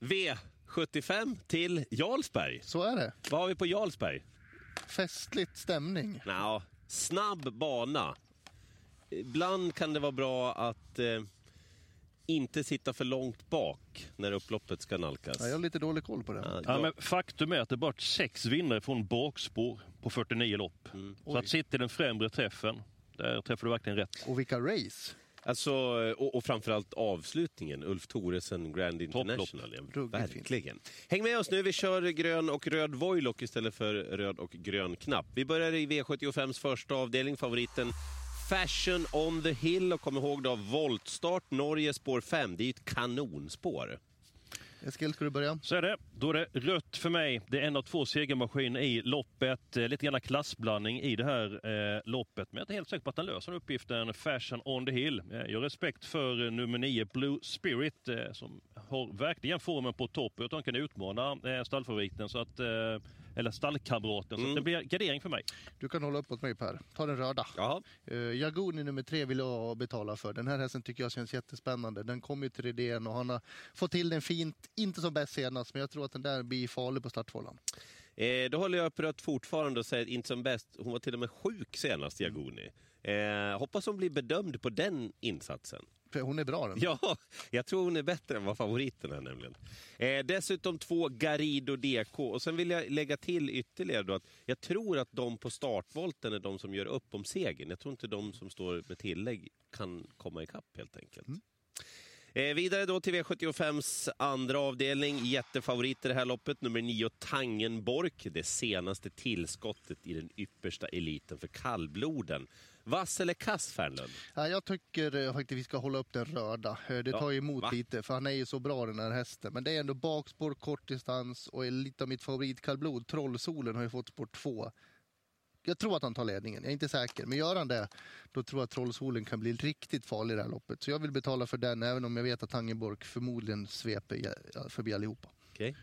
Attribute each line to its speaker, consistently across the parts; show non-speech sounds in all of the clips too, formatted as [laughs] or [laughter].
Speaker 1: V75 till Jarlsberg.
Speaker 2: Så är det.
Speaker 1: Vad har vi på Jarlsberg?
Speaker 2: Festligt stämning.
Speaker 1: Nå, snabb bana. Ibland kan det vara bra att eh, inte sitta för långt bak när upploppet ska nalkas.
Speaker 2: Ja, jag har lite dålig koll på det.
Speaker 1: Ja,
Speaker 3: Ja, men faktum är att det är bara sex vinnare från bakspår på 49 lopp. Så att sitta i den främre träffen, där träffar du verkligen rätt.
Speaker 2: Och vilka race.
Speaker 1: Alltså, och, och framförallt avslutningen, Ulf Thoresen Grand International. Ja, verkligen. Häng med oss nu, vi kör grön och röd Voilock istället för röd och grön knapp. Vi börjar i V75s första avdelning, favoriten Fashion on the Hill och kom ihåg då voltstart, Norge spår 5. Det är ju ett kanonspår.
Speaker 2: Eskil, ska du börja?
Speaker 3: Så är det. Då är det rött för mig. Det är en av två segermaskiner i loppet. Eh, lite grann klassblandning i det här eh, loppet. Men jag är inte helt säker på att han löser uppgiften. Fashion on the hill. Eh, jag har respekt för eh, nummer 9 Blue Spirit eh, som har verkligen formen på topp. Jag tror han kan utmana eh, stallfavoriten, så att, eh, eller stallkamraten. Så att det blir gardering för mig.
Speaker 2: Du kan hålla upp åt mig Per. Ta den röda.
Speaker 1: Jaha.
Speaker 2: Uh, Jagoni nummer tre vill jag betala för. Den här hästen tycker jag känns jättespännande. Den kom ju till Redén och han har fått till den fint. Inte som bäst senast, men jag tror att den där blir farlig på startfållan.
Speaker 1: Eh, då håller jag upp rött fortfarande och säger inte som bäst. Hon var till och med sjuk senast, Jagoni. Eh, hoppas hon blir bedömd på den insatsen.
Speaker 2: För hon är bra den.
Speaker 1: Ja, jag tror hon är bättre än vad favoriten är nämligen. Eh, dessutom två Garido DK och sen vill jag lägga till ytterligare då att jag tror att de på startvolten är de som gör upp om segern. Jag tror inte de som står med tillägg kan komma ikapp helt enkelt. Eh, vidare då till V75s andra avdelning. Jättefavorit i det här loppet, nummer 9 Tangenborg. Det senaste tillskottet i den yppersta eliten för kallbloden. Vass eller kass, Fernlund?
Speaker 2: Ja, jag tycker eh, faktiskt vi ska hålla upp den röda. Eh, Det
Speaker 1: Ja,
Speaker 2: tar ju emot
Speaker 1: va?
Speaker 2: lite, för han är ju så bra den här hästen. Men det är ändå bakspår, kortdistans och är lite av mitt favoritkallblod. Trollsolen har ju fått spår två. Jag tror att han tar ledningen, jag är inte säker. Men gör han det, då tror jag att Trollsolen kan bli riktigt farlig i det här loppet. Så jag vill betala för den, även om jag vet att Tangenborg förmodligen sveper ja, förbi allihopa.
Speaker 1: Okej.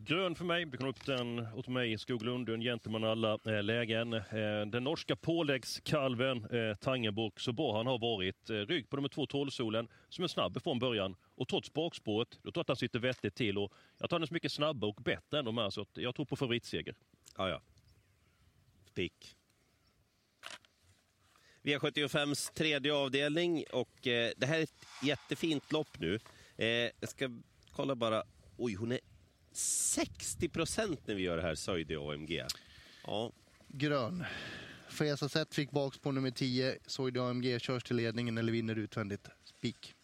Speaker 3: Grön för mig. du kan upp den åt mig, Skoglund, en gentleman alla eh, lägen. Eh, den norska påläggskalven eh, Tangenburg, så bra han har varit. Eh, rygg på nummer två, Tolsolen, som är snabb från början. Och trots bakspåret, då tror jag att han sitter vettigt till. Och jag tror han är så mycket snabbare och bättre än de här, så att jag tror på favoritseger.
Speaker 1: Ja, ja. Spik. V75s tredje avdelning och eh, det här är ett jättefint lopp nu. Eh, jag ska kolla bara. Oj, hon är 60 procent när vi gör det här, Söjde AMG. Ja,
Speaker 2: Grön. Fesa Zet fick bakspår nummer 10. Soide AMG körs till ledningen eller vinner utvändigt. Spik.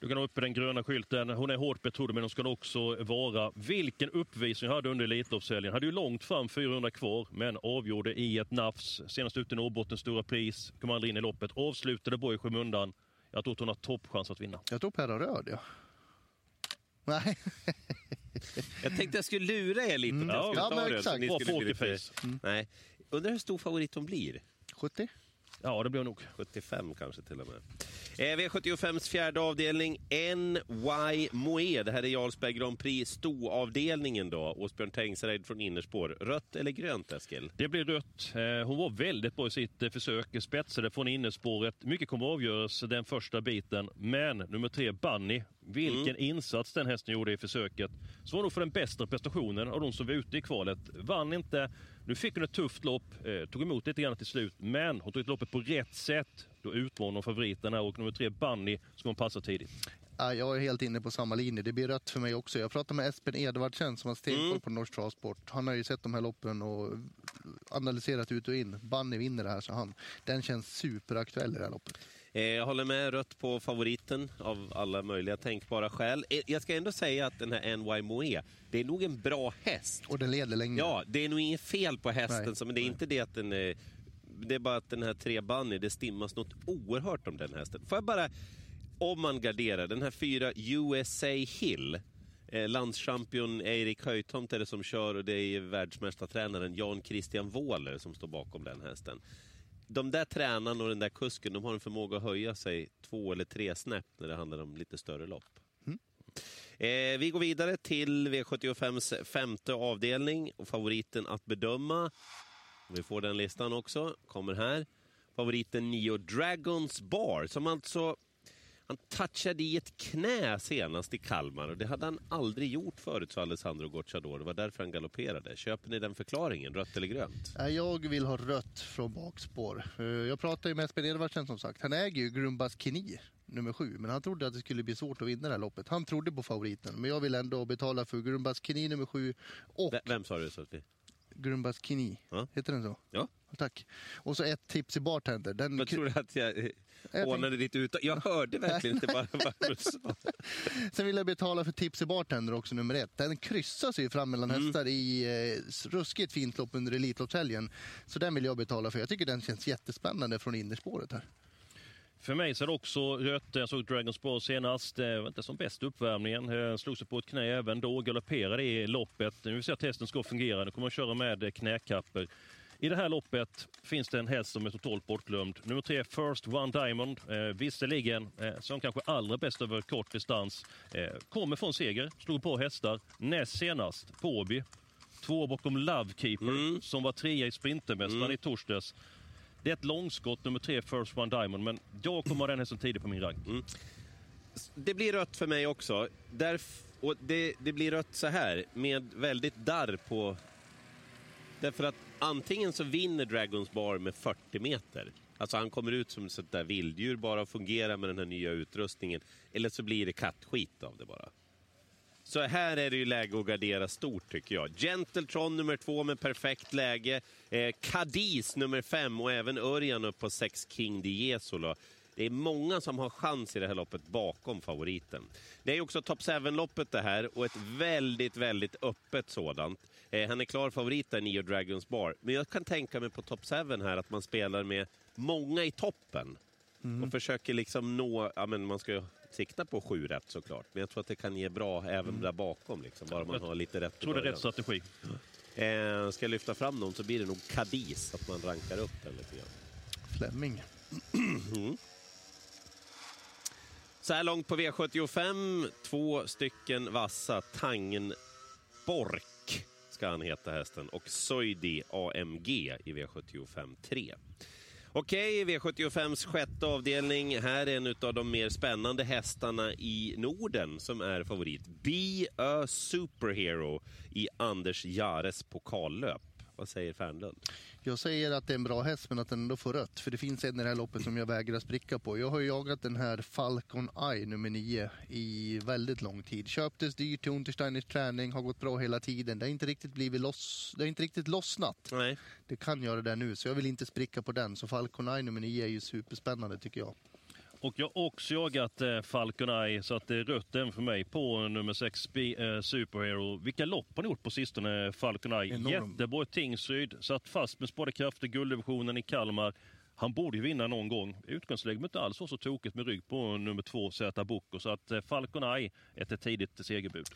Speaker 3: Du kan ha uppe den gröna skylten. Hon är hårt betrodd, men hon ska också vara. Vilken uppvisning hade under Elitloppshelgen. Hade ju långt fram 400 kvar, men avgjorde i ett nafs. Senast ut i Norrbottens stora pris. Kom aldrig in i loppet. Avslutade bra i skymundan. Jag tror att hon har toppchans att vinna.
Speaker 2: Jag tror Per har röd, ja. Nej, [laughs]
Speaker 1: jag tänkte jag skulle lura er lite. jag skulle
Speaker 2: Ja,
Speaker 1: ta
Speaker 2: men
Speaker 1: det, så
Speaker 2: exakt.
Speaker 1: ni skulle lite-
Speaker 3: pokerface.
Speaker 1: Nej. Undrar hur stor favorit hon blir.
Speaker 2: 70.
Speaker 3: Ja, det blir nog.
Speaker 1: 75 kanske till och med. Eh, V75s fjärde avdelning, NY Moe. Det här är Jarlsberg Grand Prix stoavdelningen då. Åsbjörn Tengsereid från innerspår. Rött eller grönt, Eskil?
Speaker 3: Det blir rött. Eh, Hon var väldigt bra i sitt eh, försök. Spetsade från innerspåret. Mycket kommer att avgöras den första biten. Men nummer tre, Bunny. Vilken insats den hästen gjorde i försöket. Så var nog för den bästa prestationen av de som var ute i kvalet. Vann inte. Nu fick hon ett tufft lopp. Eh, tog emot lite grann till slut. Men hon tog loppet på rätt sätt. Då utmanade hon favoriterna och nummer tre, Bunny, ska hon passa tidigt.
Speaker 2: Ja, jag är helt inne på samma linje. Det blir rött för mig också. Jag pratade med Espen Edvardsen som har stenkoll på Norsk Travsport. Han har ju sett de här loppen och analyserat ut och in. Bunny vinner det här, så han. Den känns superaktuell i det här loppet.
Speaker 1: Eh, jag håller med rött på favoriten av alla möjliga tänkbara skäl. Eh, jag ska ändå säga att den här NY Moe, det är nog en bra häst.
Speaker 2: Och den leder länge.
Speaker 1: Ja, det är nog inget fel på hästen,
Speaker 2: Nej,
Speaker 1: men det är inte det att den är... Det är bara att den här tre Bunny, det stimmas något oerhört om den hästen. Får jag bara, om man garderar, den här fyra USA Hill. Eh, landschampion Erik Höjtomt är det som kör och det är världsmästartränaren Jan Christian Wåhler som står bakom den hästen. De där tränarna och den där kusken, de har en förmåga att höja sig två eller tre snäpp när det handlar om lite större lopp. Eh, vi går vidare till V75s femte avdelning och favoriten att bedöma. Vi får den listan också, kommer här. Favoriten Nio Dragons Bar som alltså Han touchade i ett knä senast i Kalmar och det hade han aldrig gjort förut, sa Alessandro Gocciador. Det var därför han galopperade. Köper ni den förklaringen? Rött eller grönt?
Speaker 2: Jag vill ha rött från bakspår. Eh, Jag pratade ju med Espen Edvardsen som sagt. Han äger ju Grumbas Kini, nummer sju. Men han trodde att det skulle bli svårt att vinna det här loppet. Han trodde på favoriten. Men jag vill ändå betala för Grumbas Kini nummer sju och
Speaker 1: V- Vem sa du? Sofie?
Speaker 2: Grumbas Kini.
Speaker 1: Ja.
Speaker 2: Heter den så?
Speaker 1: Ja.
Speaker 2: Tack. Och så ett tips i bartender. Den
Speaker 1: Jag tror att jag
Speaker 2: Jag
Speaker 1: ordnade ditt uttal. Jag hörde [laughs] verkligen inte bara vad du sa.
Speaker 2: Sen vill jag betala för tips i bartender också, nummer ett. Den kryssar sig ju fram mellan
Speaker 1: Mm.
Speaker 2: hästar i eh, ruskigt fint lopp under Elitloppshelgen. Så den vill jag betala för. Jag tycker den känns jättespännande från innerspåret här.
Speaker 3: För mig så är det också rött. Jag såg Dragons Ball senast. Det var inte som bäst uppvärmningen. Eh, Slog sig på ett knä även då. Galopperade i loppet. Nu vill se att testen ska fungera. Nu kommer att köra med eh, knäkapper. I det här loppet finns det en häst som är totalt bortglömd. Nummer tre, First One Diamond. Eh, visserligen eh, som kanske allra bäst över kort distans. Eh, kommer från seger, slog på hästar. Näst senast på Åby. Två bakom Lovekeeper som var trea i Sprintermästaren i torsdags. Det är ett långskott, nummer tre, First One Diamond. Men jag kommer ha den hästen tidigt på min rank.
Speaker 1: Det blir rött för mig också. Därf och det, det blir rött så här, med väldigt darr på... Därför att antingen så vinner Dragons Bar med 40 meter. Alltså han kommer ut som ett sånt där vilddjur bara och fungerar med den här nya utrustningen. Eller så blir det kattskit av det bara. Så här är det ju läge att gardera stort tycker jag. Gentletron nummer två med perfekt läge. Eh, Cadiz nummer fem och även Örjan upp på sex King Di Jesolo. Det är många som har chans i det här loppet bakom favoriten. Det är också Top 7-loppet det här och ett väldigt, väldigt öppet sådant. Eh, han är klar favorit där, Neo Dragons Bar. Men jag kan tänka mig på Top 7 här att man spelar med många i toppen. Och försöker liksom nå, ja men man ska ju sikta på sju rätt såklart. Men jag tror att det kan ge bra även där bakom liksom. Bara man
Speaker 3: Jag
Speaker 1: har lite rätt
Speaker 3: tror det är rätt strategi.
Speaker 1: Eh, ska jag lyfta fram någon så blir det nog Cadiz, att man rankar upp den lite grann.
Speaker 2: Fleming. [clears throat]
Speaker 1: Så här långt på V75, två stycken vassa. Tangenbork ska han heta hästen och Soidi AMG i V75 3. Okej, V75s sjätte avdelning. Här är en av de mer spännande hästarna i Norden som är favorit. Be a Superhero i Anders Jares pokallöp. Vad säger Fernlund?
Speaker 2: Jag säger att det är en bra häst men att den ändå får rött. För det finns en i det här loppet som jag vägrar spricka på. Jag har ju jagat den här Falcon Eye nummer 9 i väldigt lång tid. Köptes dyrt till Untersteiners träning, har gått bra hela tiden. Det har inte riktigt blivit loss, det har inte riktigt lossnat.
Speaker 1: Nej.
Speaker 2: Det kan göra det nu, så jag vill inte spricka på den. Så Falcon Eye nummer 9 är ju superspännande tycker jag.
Speaker 3: Och jag har också jagat eh, Falcon Eye, så att det är rött även för mig på nummer 6, eh, Superhero. Vilka lopp har ni gjort på sistone, Falcon Eye?
Speaker 2: Enorm.
Speaker 3: Jättebra i Tingsryd, satt fast med spade krafter, gulddivisionen i Kalmar. Han borde ju vinna någon gång. Utgångsläget inte alls var så tokigt med rygg på nummer två, Zäta Boko. Så att eh, Falcon Eye är ett tidigt segerbud.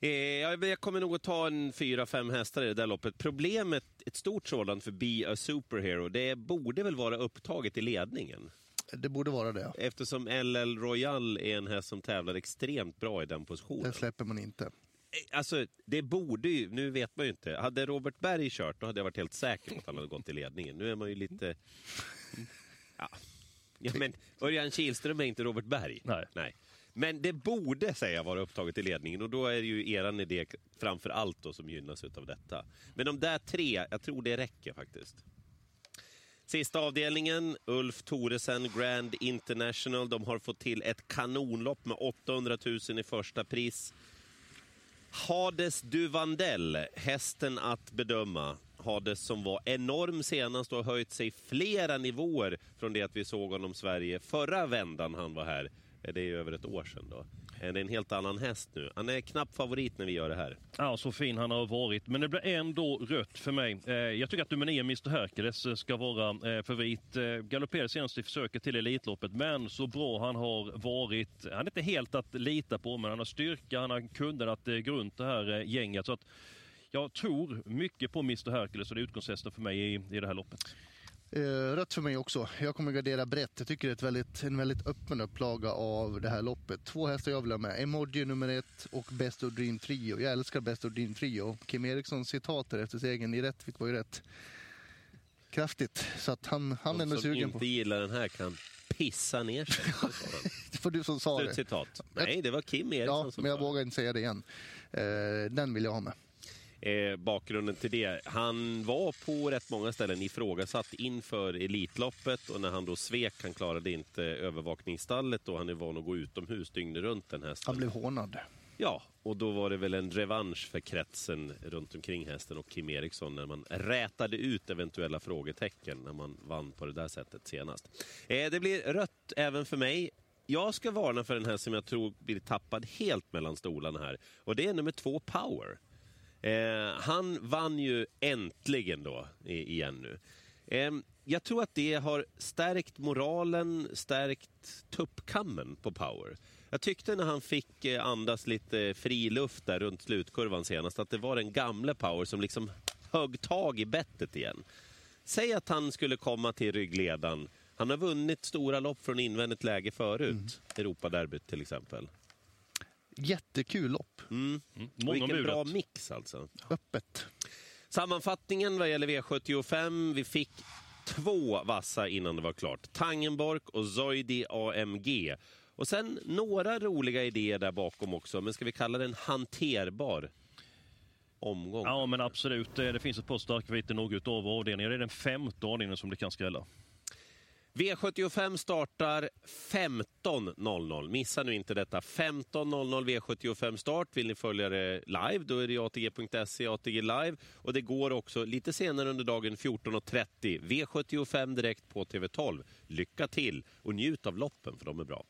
Speaker 1: Jag jag kommer nog att ta en fyra, fem hästar i det där loppet. Problemet, ett stort sådant för Be a Superhero, det borde väl vara upptaget i ledningen.
Speaker 2: Det borde vara det.
Speaker 1: Eftersom LL Royal är en häst som tävlar extremt bra i den positionen.
Speaker 2: Den släpper man inte.
Speaker 1: Eh, Alltså, det borde ju, nu vet man ju inte. Hade Robert Berg kört, då hade jag varit helt säker på att han hade gått i ledningen. Nu är man ju lite... Ja, ja men Örjan Kihlström är inte Robert Berg.
Speaker 3: Nej.
Speaker 1: Nej. Men det borde, säga vara upptaget i ledningen och då är det ju eran idé framför allt då som gynnas utav detta. Men de där tre, jag tror det räcker faktiskt. Sista avdelningen, Ulf Thoresen Grand International. De har fått till ett kanonlopp med 800 000 i första pris. Hades Duvandell, hästen att bedöma. Hades som var enorm senast och har höjt sig flera nivåer från det att vi såg honom Sverige förra vändan han var här. Eh, det är ju över ett år sedan då. Eh, det är en helt annan häst nu. Han är knapp favorit när vi gör det här.
Speaker 3: Ja, så fin han har varit. Men det blir ändå rött för mig. Eh, jag tycker att nummer 9, Mr Hercules, ska vara favorit. Galopperade senast i försöket till Elitloppet, men så bra han har varit. Han är inte helt att lita på, men han har styrka, han har kunder att gå runt det här gänget. Så att jag tror mycket på Mr Hercules och det är utgångshästen för mig i, i det här loppet.
Speaker 2: Eh, rött för mig också. Jag kommer gardera brett. Jag tycker det är ett väldigt, en väldigt öppen upplaga av det här loppet. Två hästar jag vill ha med. Emoji nummer ett och Best of Dream Trio. Jag älskar Best of Dream Trio. Kim Erikssons citater efter segern i Rättvik var ju rätt kraftigt. Så att han, han är nog
Speaker 1: som
Speaker 2: sugen
Speaker 1: inte
Speaker 2: på...
Speaker 1: gillar den här kan pissa ner sig. [laughs]
Speaker 2: var du som sa det.
Speaker 1: Slutcitat. Nej, det var Kim Eriksson
Speaker 2: Ja,
Speaker 1: som
Speaker 2: men jag
Speaker 1: sa det.
Speaker 2: vågar inte säga det igen. Eh, den vill jag ha med.
Speaker 1: Eh, bakgrunden till det. Han var på rätt många ställen ifrågasatt inför Elitloppet och när han då svek, han klarade inte övervakningsstallet och han är van att gå utomhus dygnet runt den hästen.
Speaker 2: Han blev hånad.
Speaker 1: Ja, och då var det väl en revansch för kretsen runt omkring hästen och Kim Eriksson när man rätade ut eventuella frågetecken när man vann på det där sättet senast. Eh, det blir rött även för mig. Jag ska varna för den här som jag tror blir tappad helt mellan stolarna här och det är nummer två Power. Eh, han vann ju äntligen då igen nu. Eh, jag tror att det har stärkt moralen, stärkt tuppkammen på Power. Jag tyckte när han fick eh, andas lite fri luft där runt slutkurvan senast att det var den gamle Power som liksom högg tag i bettet igen. Säg att han skulle komma till ryggledan. Han har vunnit stora lopp från invändigt läge förut. Europaderbyt till exempel.
Speaker 2: Jättekul lopp.
Speaker 1: Mm.
Speaker 3: Mm. Många
Speaker 1: vilken bra mix alltså.
Speaker 2: Öppet.
Speaker 1: Sammanfattningen vad gäller V75. Vi fick två vassa innan det var klart. Tangenborg och Zoidi AMG. Och sen några roliga idéer där bakom också, men ska vi kalla det en hanterbar omgång?
Speaker 3: Ja, men absolut. Det finns ett par starka favoriter nog utöver avdelningen. Det är den femte avdelningen som det kan skrälla.
Speaker 1: V75 startar 15.00. Missa nu inte detta. 15.00 V75 start. Vill ni följa det live, då är det ATG.se, ATG live. Och det går också lite senare under dagen 14.30. V75 direkt på TV12. Lycka till och njut av loppen, för de är bra.